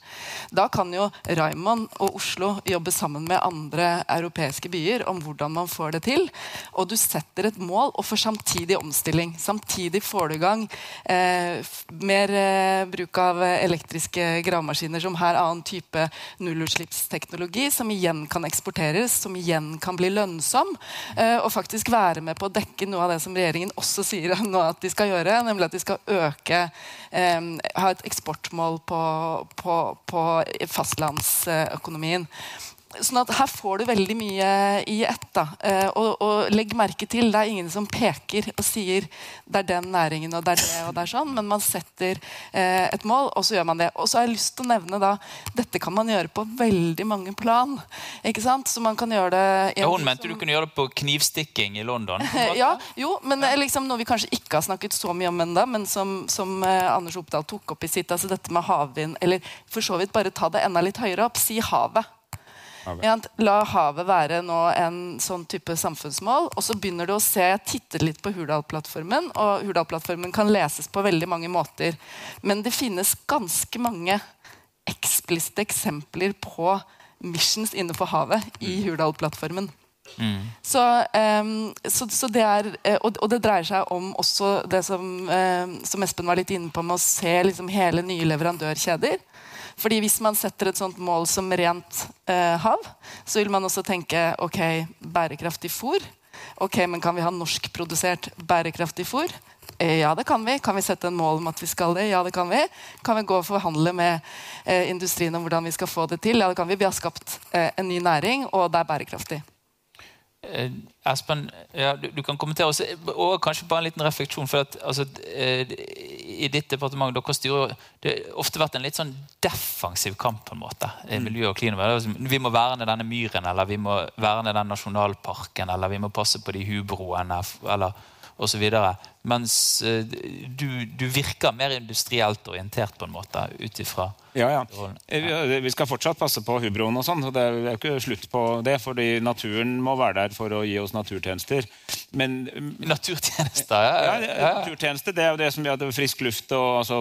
Da kan jo Raymond og Oslo jobber sammen med andre europeiske byer om hvordan man får det til. Og du setter et mål og får samtidig omstilling. Samtidig får du i gang eh, mer eh, bruk av elektriske gravemaskiner som her annen type nullutslippsteknologi, som igjen kan eksporteres, som igjen kan bli lønnsom, eh, og faktisk være med på å dekke noe av det som regjeringen også sier (laughs) nå at de skal gjøre, nemlig at de skal øke eh, ha et eksportmål på, på, på fastlandsøkonomien sånn at Her får du veldig mye i ett. da, eh, og, og, legg merke til, det er ingen som peker og sier det er den næringen og det er det og det er sånn, men man setter eh, et mål, og så gjør man det. Og så har jeg lyst til å nevne da, dette kan man gjøre på veldig mange plan. ikke sant? Så man kan gjøre det ja, Hun mente som... du kunne gjøre det på knivstikking i London? (laughs) ja, jo, men ja. liksom noe vi kanskje ikke har snakket så mye om ennå, men som, som eh, Anders Oppdal tok opp i sitt, altså dette med havvind, eller for så vidt bare ta det enda litt høyere opp, si havet. La havet være nå en sånn type samfunnsmål. Og så begynner du å se, Jeg titter litt på Hurdal-plattformen. Og Hurdal-plattformen kan leses på veldig mange måter. Men det finnes ganske mange eksplisitte eksempler på missions innenfor havet i mm. Hurdal-plattformen. Mm. Så, um, så, så, det er eh, og, og, det dreier seg om også det som, um, som Espen var litt inne på, med å se liksom hele nye leverandørkjeder. Fordi Hvis man setter et sånt mål som rent eh, hav, så vil man også tenke ok, bærekraftig fôr. Ok, men Kan vi ha norskprodusert bærekraftig fôr? Eh, ja, det kan vi. Kan vi sette en mål om at vi skal det? Ja, det kan vi. Kan vi gå og forhandle med eh, industrien om hvordan vi skal få det til? Ja, det kan vi. Vi har skapt eh, en ny næring, og det er bærekraftig. Eh, Espen, ja, du, du, kan kommentere også, og kanskje bare en liten refleksjon. for at altså, eh, I ditt departement dere styrer, det har ofte vært en litt sånn defensiv kamp. på en måte, i miljø og klima. Vi må verne denne myren, eller vi må verne den nasjonalparken, eller vi må passe på de hubroene. eller osv. Mens uh, du, du, virker mer industrielt orientert på en måte ut ifra ja, ja. Eh, vi skal fortsatt passe på hubroen og sånn. Det er jo ikke slutt på det, fordi naturen må være der for å gi oss naturtjenester. Men Naturtjenester, ja. ja, naturtjenester, Det er jo det som gjør frisk luft og altså,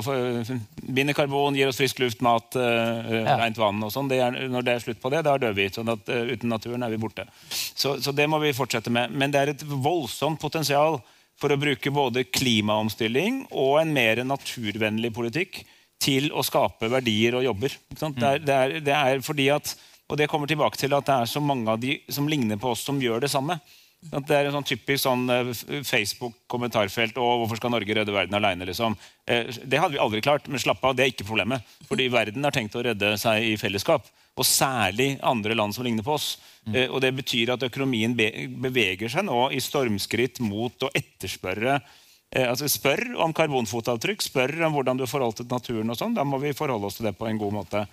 binder karbon, gir oss frisk luft, mat, rent vann og sånn. Når det er slutt på det, da dør vi. sånn at Uten naturen er vi borte. Så, så det må vi fortsette med. Men det er et voldsomt potensial for å bruke både klimaomstilling og en mer naturvennlig politikk til å skape verdier og jobber. Det er, det, er, det, er, fordi at, og det kommer tilbake til at det er så mange av de som ligner på oss, som gjør det samme. Det er en sånn typisk sånn eh, Facebook-kommentarfelt. og 'Hvorfor skal Norge redde verden alene?' Liksom. Eh, det hadde vi aldri klart, men slapp av, det er ikke problemet. Fordi verden har tenkt å redde seg i fellesskap. Og særlig andre land som ligner på oss. Mm. Eh, og Det betyr at økonomien beveger seg nå i stormskritt mot å etterspørre altså Spør om karbonfotavtrykk, spør om hvordan du til naturen. og sånn, Da må vi forholde oss til det på en god måte.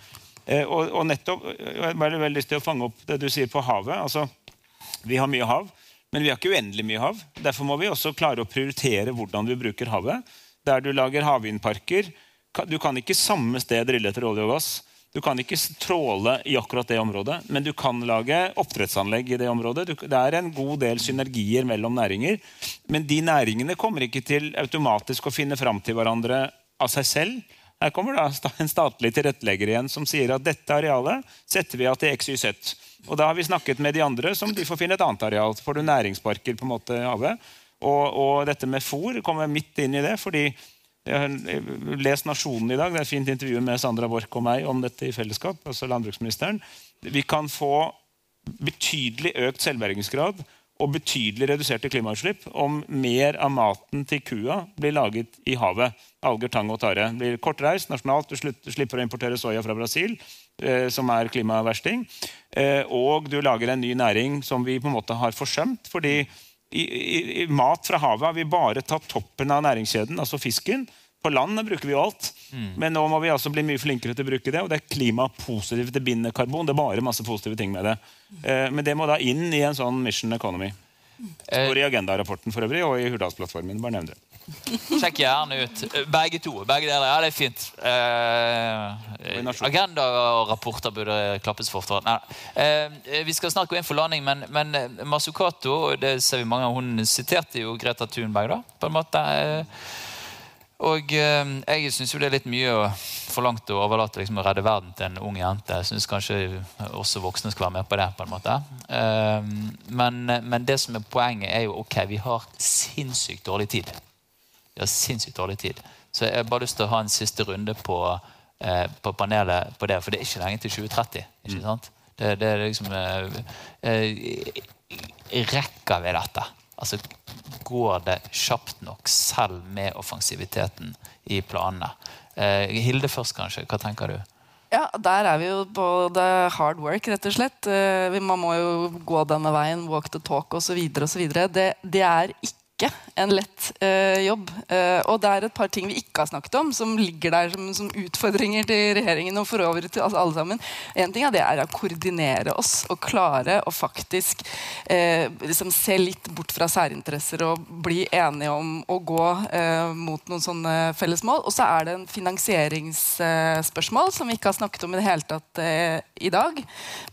Og, og nettopp, Jeg har veldig lyst til å fange opp det du sier på havet. altså Vi har mye hav. Men vi har ikke uendelig mye hav. Derfor må vi også klare å prioritere hvordan vi bruker havet. Der du lager havvindparker Du kan ikke samme sted drille etter olje og gass. Du kan ikke tråle i akkurat det området, men du kan lage oppdrettsanlegg i det området. det er en god del synergier mellom næringer. Men de næringene kommer ikke til automatisk å finne fram til hverandre av seg selv. Her kommer da en statlig tilrettelegger igjen som sier at dette arealet setter vi av til XYZ. Og da har vi snakket med de andre, som de får finne et annet areal. Så får du næringsparker på en måte av det. Og, og dette med fôr kommer midt inn i det. fordi jeg har lest Nasjonen i dag. Det er et fint intervju med Sandra Borch og meg om dette i fellesskap. altså landbruksministeren. Vi kan få betydelig økt selvbergingsgrad og betydelig reduserte klimautslipp om mer av maten til kua blir laget i havet. Alger, tang og tare. Blir kortreist nasjonalt. Du slipper å importere soya fra Brasil. Eh, som er klimaversting. Eh, og du lager en ny næring som vi på en måte har forsømt. fordi i, i, i mat fra havet har vi bare tatt toppen av næringskjeden, altså fisken. På land bruker vi jo alt. Mm. Men nå må vi altså bli mye flinkere til å bruke det. Og det er klimapositivt. Det binder karbon. Det er bare masse positive ting med det. Eh, men det må da inn i en sånn mission economy. Står i agendarapporten for øvrig, og i Hurdalsplattformen. Bare nevner det. Sjekk gjerne ut. Begge to. Begge deler. Ja, det er fint. Eh, rapporter burde klappes for. Eh, vi skal snart gå inn for landing, men, men eh, Masukato det ser vi mange, av, hun siterte jo Greta Thunberg. da, på en måte. Eh, og eh, jeg syns det er litt mye å forlangt å overlate liksom, å redde verden til en ung jente. Jeg syns kanskje også voksne skal være med på det. på en måte. Eh, men, men, det som er poenget, er jo ok, vi har sinnssykt dårlig tid. Vi har sinnssykt dårlig tid. Så jeg har bare lyst til å ha en siste runde på, eh, på panelet på det. For det er ikke lenge til 2030. ikke mm. sant? Det, det er liksom eh, eh, Rekker vi dette? Altså, Går det kjapt nok selv med offensiviteten i planene? Eh, Hilde først, kanskje. Hva tenker du? Ja, Der er vi jo på the hard work, rett og slett. Eh, man må jo gå denne veien, walk the talk osv. Det, det er ikke ikke en lett uh, jobb. Uh, og det er et par ting vi ikke har snakket om, som ligger der som, som utfordringer til regjeringen og for øvrig til altså alle sammen. En ting av det er å koordinere oss og klare å faktisk uh, liksom se litt bort fra særinteresser og bli enige om å gå mot noen sånne felles mål. Og så er det en finansieringsspørsmål som vi ikke har snakket om i det hele tatt i dag.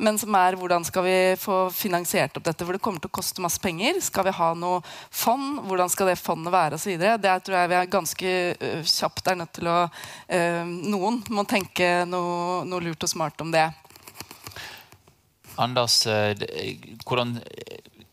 Men som er hvordan skal vi få finansiert opp dette? For det kommer til å koste masse penger. Skal vi ha noe fond? Hvordan skal det fondet være osv. Det tror jeg vi er ganske uh, kjapt er nødt til å uh, Noen må tenke noe, noe, lurt og smart om det. Anders, uh, hvordan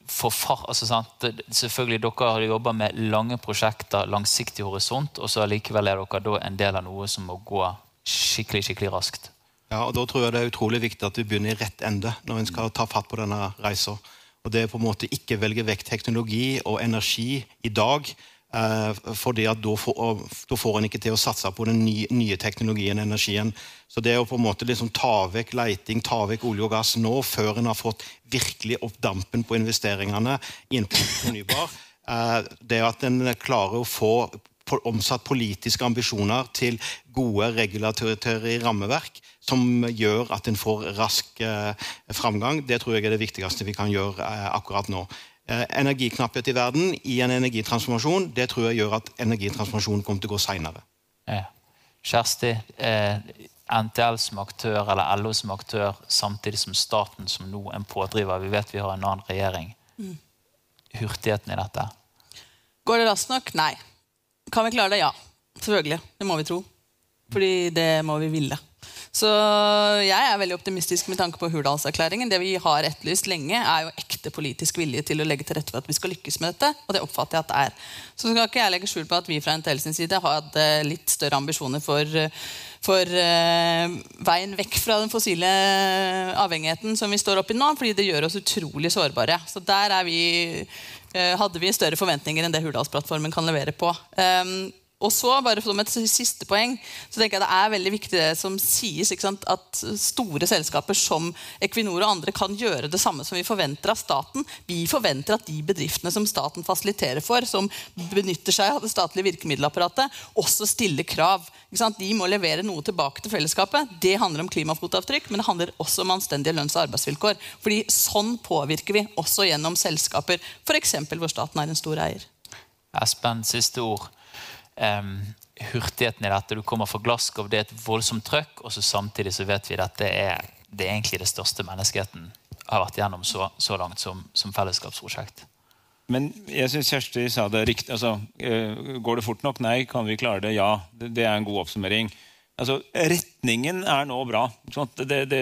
for, altså, Selvfølgelig Dere har jobba med lange prosjekter, langsiktig horisont, og så likevel er dere da en del av noe som må gå skikkelig skikkelig raskt. Ja, og Da tror jeg det er utrolig viktig at vi begynner i rett ende når vi skal ta fatt på denne reisa. Og det er på en måte ikke velge vekk teknologi og energi i dag. Eh, at da får, da får en ikke til å satse på den nye, nye teknologien og energien. Så det å på en måte liksom ta vekk leiting, ta vekk olje og gass nå, før en har fått virkelig opp dampen på investeringene innenfor fornybar, eh, det at en klarer å få omsatt politiske ambisjoner til gode regulatorer rammeverk, som gjør at en får rask eh, framgang. Det tror jeg er det viktigste vi kan gjøre eh, akkurat nå. Eh, energiknapphet i verden i en energitransformasjon det tror jeg gjør at energitransformasjonen kommer til å gå seinere. Ja. Kjersti, eh, NTL som aktør eller LO som aktør, samtidig som staten som nå en pådriver. Vi vet vi har en annen regjering. Mm. Hurtigheten i dette? Går det raskt nok? Nei. Kan vi klare det? Ja. Selvfølgelig. Det må vi tro. Fordi det må vi ville. Så jeg er veldig optimistisk med tanke på Hurdalserklæringen. Det vi har etterlyst lenge, er jo ekte politisk vilje til å legge til rette for at vi skal lykkes med dette. Og det oppfatter jeg at det er. Så skal ikke jeg legge skjul på at vi fra NTL sin side har hatt litt større ambisjoner for, for eh, veien vekk fra den fossile avhengigheten som vi står oppi nå. Fordi det gjør oss utrolig sårbare. Så der vi, eh, hadde vi større forventninger enn det Hurdalsplattformen kan levere på. Um, Og så, bare som et siste poeng, så tenker jeg det er veldig viktig det som sies, at store selskaper som Equinor og andre kan gjøre det samme som vi forventer av staten. Vi forventer at de bedriftene som staten fasiliterer for, som benytter seg av det statlige virkemiddelapparatet, også stiller krav. De må levere noe tilbake til fellesskapet. Det handler om klimafotavtrykk, men det handler også om anstendige lønns- og arbeidsvilkår. Fordi sånn påvirker vi også gjennom selskaper, f.eks. hvor staten er en stor eier. Espen, siste ord hurtigheten i dette. Du kommer fra Glasgow, det er et voldsomt trøkk, og så samtidig så vet vi at det er, det er egentlig det største menneskeheten har vært gjennom så, så langt som, som, fellesskapsprosjekt. Men jeg syns Kjersti sa det riktig. Altså, uh, går det fort nok? Nei. Kan vi klare det? Ja. Det, er en god oppsummering. Altså, retningen er nå bra. Det, det,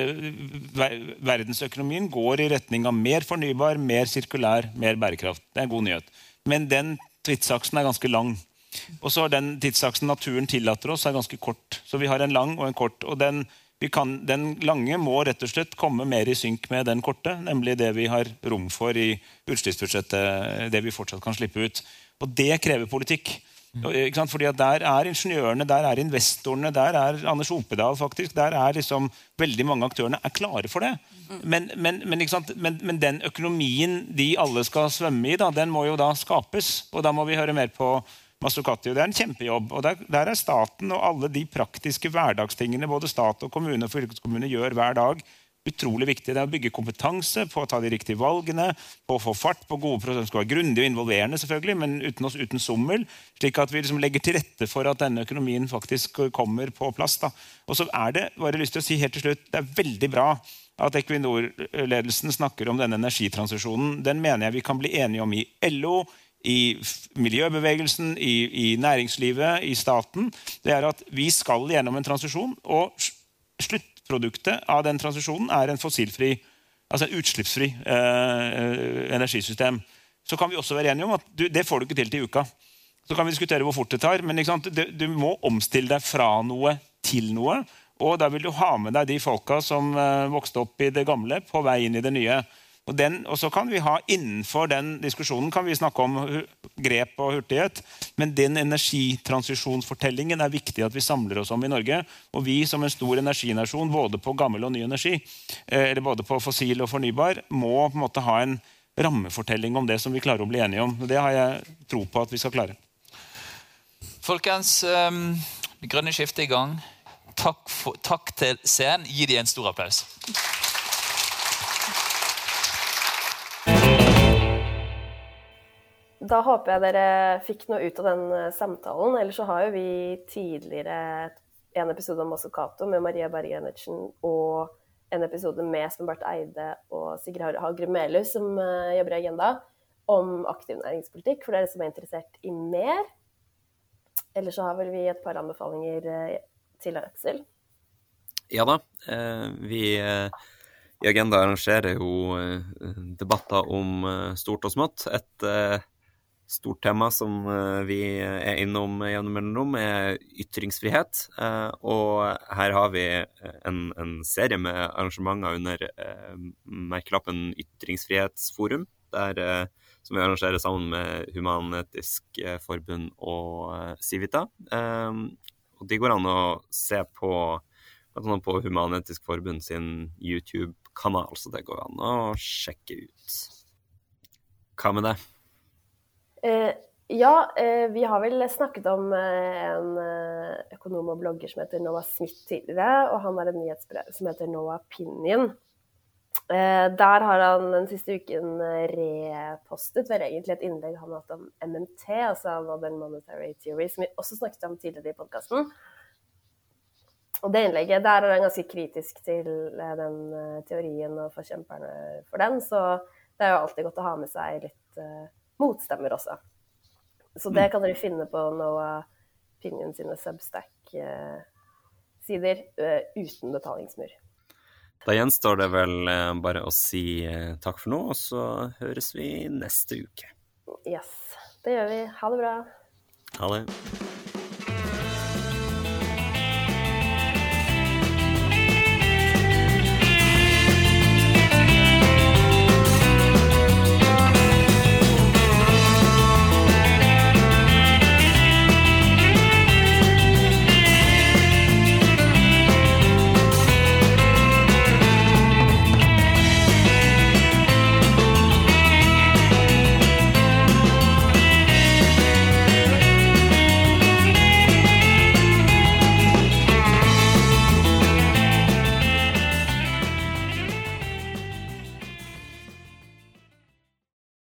verdensøkonomien går i retning av mer fornybar, mer sirkulær, mer bærekraft. Det er en god nyhet. Men den tidsaksen er ganske lang. Og så er den tidsaksen naturen tillater oss, er ganske kort. Så vi har en lang og en kort. og den, kan, den lange må rett og slett komme mer i synk med den korte, nemlig det vi har rom for i utslippsbudsjettet, det vi fortsatt kan slippe ut. Og det krever politikk. Fordi Der er ingeniørene, der er investorene, der er Anders Opedal faktisk, der er liksom veldig mange aktørene er klare for det. Men, men, men, men, men den økonomien de alle skal svømme i, da, den må jo da skapes. Og da må vi høre mer på Masukati. Det er en kjempejobb. og der, der, er staten og alle de praktiske hverdagstingene både stat og kommune og fylkeskommune gjør hver dag, utrolig viktig. Det er å bygge kompetanse på å ta de riktige valgene, på å få fart på gode prosesser. skal være grundig og involverende, selvfølgelig, men uten, uten sommel. Slik at vi liksom legger til rette for at denne økonomien faktisk kommer på plass. Da. Og så er det bare lyst til å si helt til slutt, det er veldig bra at Equinor-ledelsen snakker om denne energitransisjonen. Den mener jeg vi kan bli enige om i LO, i miljøbevegelsen, i, i, næringslivet, i staten, det er at vi skal gjennom en transisjon. Og sluttproduktet av den transisjonen er en fossilfri, altså en utslippsfri eh, energisystem. Så kan vi også være enige om at du, det får du ikke til til uka. Så kan vi diskutere hvor fort det tar, men du, du, må omstille deg fra noe til noe. Og da vil du ha med deg de folka som eh, vokste opp i det gamle, på vei inn i det nye. Og, den, og, så kan vi ha Innenfor den diskusjonen kan vi snakke om grep og hurtighet. Men den energitransisjonsfortellingen er viktig at vi samler oss om i Norge. Og vi som en stor energinasjon, både på gammel og ny energi, eh, eller både på fossil og fornybar, må på en måte ha en rammefortelling om det som vi klarer å bli enige om. Og det har jeg tro på at vi skal klare. Folkens, det grønne skiftet er i gang. Takk, for, takk til scenen. Gi dem en stor applaus. Da håper jeg dere fikk noe ut av den eh, samtalen. Ellers så har jo vi tidligere en episode om Massocato med Maria Berge Enertsen og en episode med Espen Barth Eide og Sigrid Hagre Melhus, som uh, jobber i Agenda, om aktiv næringspolitikk, for dere som er interessert i mer. Ellers så har vel vi et par anbefalinger uh, til Aksel. Ja da. Vi i Agenda arrangerer jo debatter om stort og smått. Et stort tema som eh, vi er innom gjennom mellomrom, er ytringsfrihet. Eh, og her har vi en, en serie med arrangementer under eh, merkelappen Ytringsfrihetsforum, der, som vi arrangerer sammen med Human-Etisk Forbund og Civita. Og de går an å se på bl.a. på Human-Etisk Forbund sin YouTube-kanal, så det går an å sjekke ut. Hva med det? Eh, ja, eh, vi har vel snakket om eh, en økonom og blogger som heter Noah Smith tidligere. Og han har en nyhetsbrev som heter Noah Pinion. Der har han den siste uken repostet vel egentlig et innlegg han har hatt om MMT, altså Modern Monetary Theory, som vi også snakket om tidligere i podkasten. Og det innlegget, der er han ganske kritisk til den teorien og forkjemperne for den, så det er jo alltid godt å ha med seg litt motstemmer også. Så det mm. kan dere finne på Noah Pinion sine Substack-sider uh, uten betalingsmur. Da gjenstår det vel uh, bare å si uh, takk for nå, og så høres vi neste uke. Yes, det gjør vi. Ha det bra. Ha det.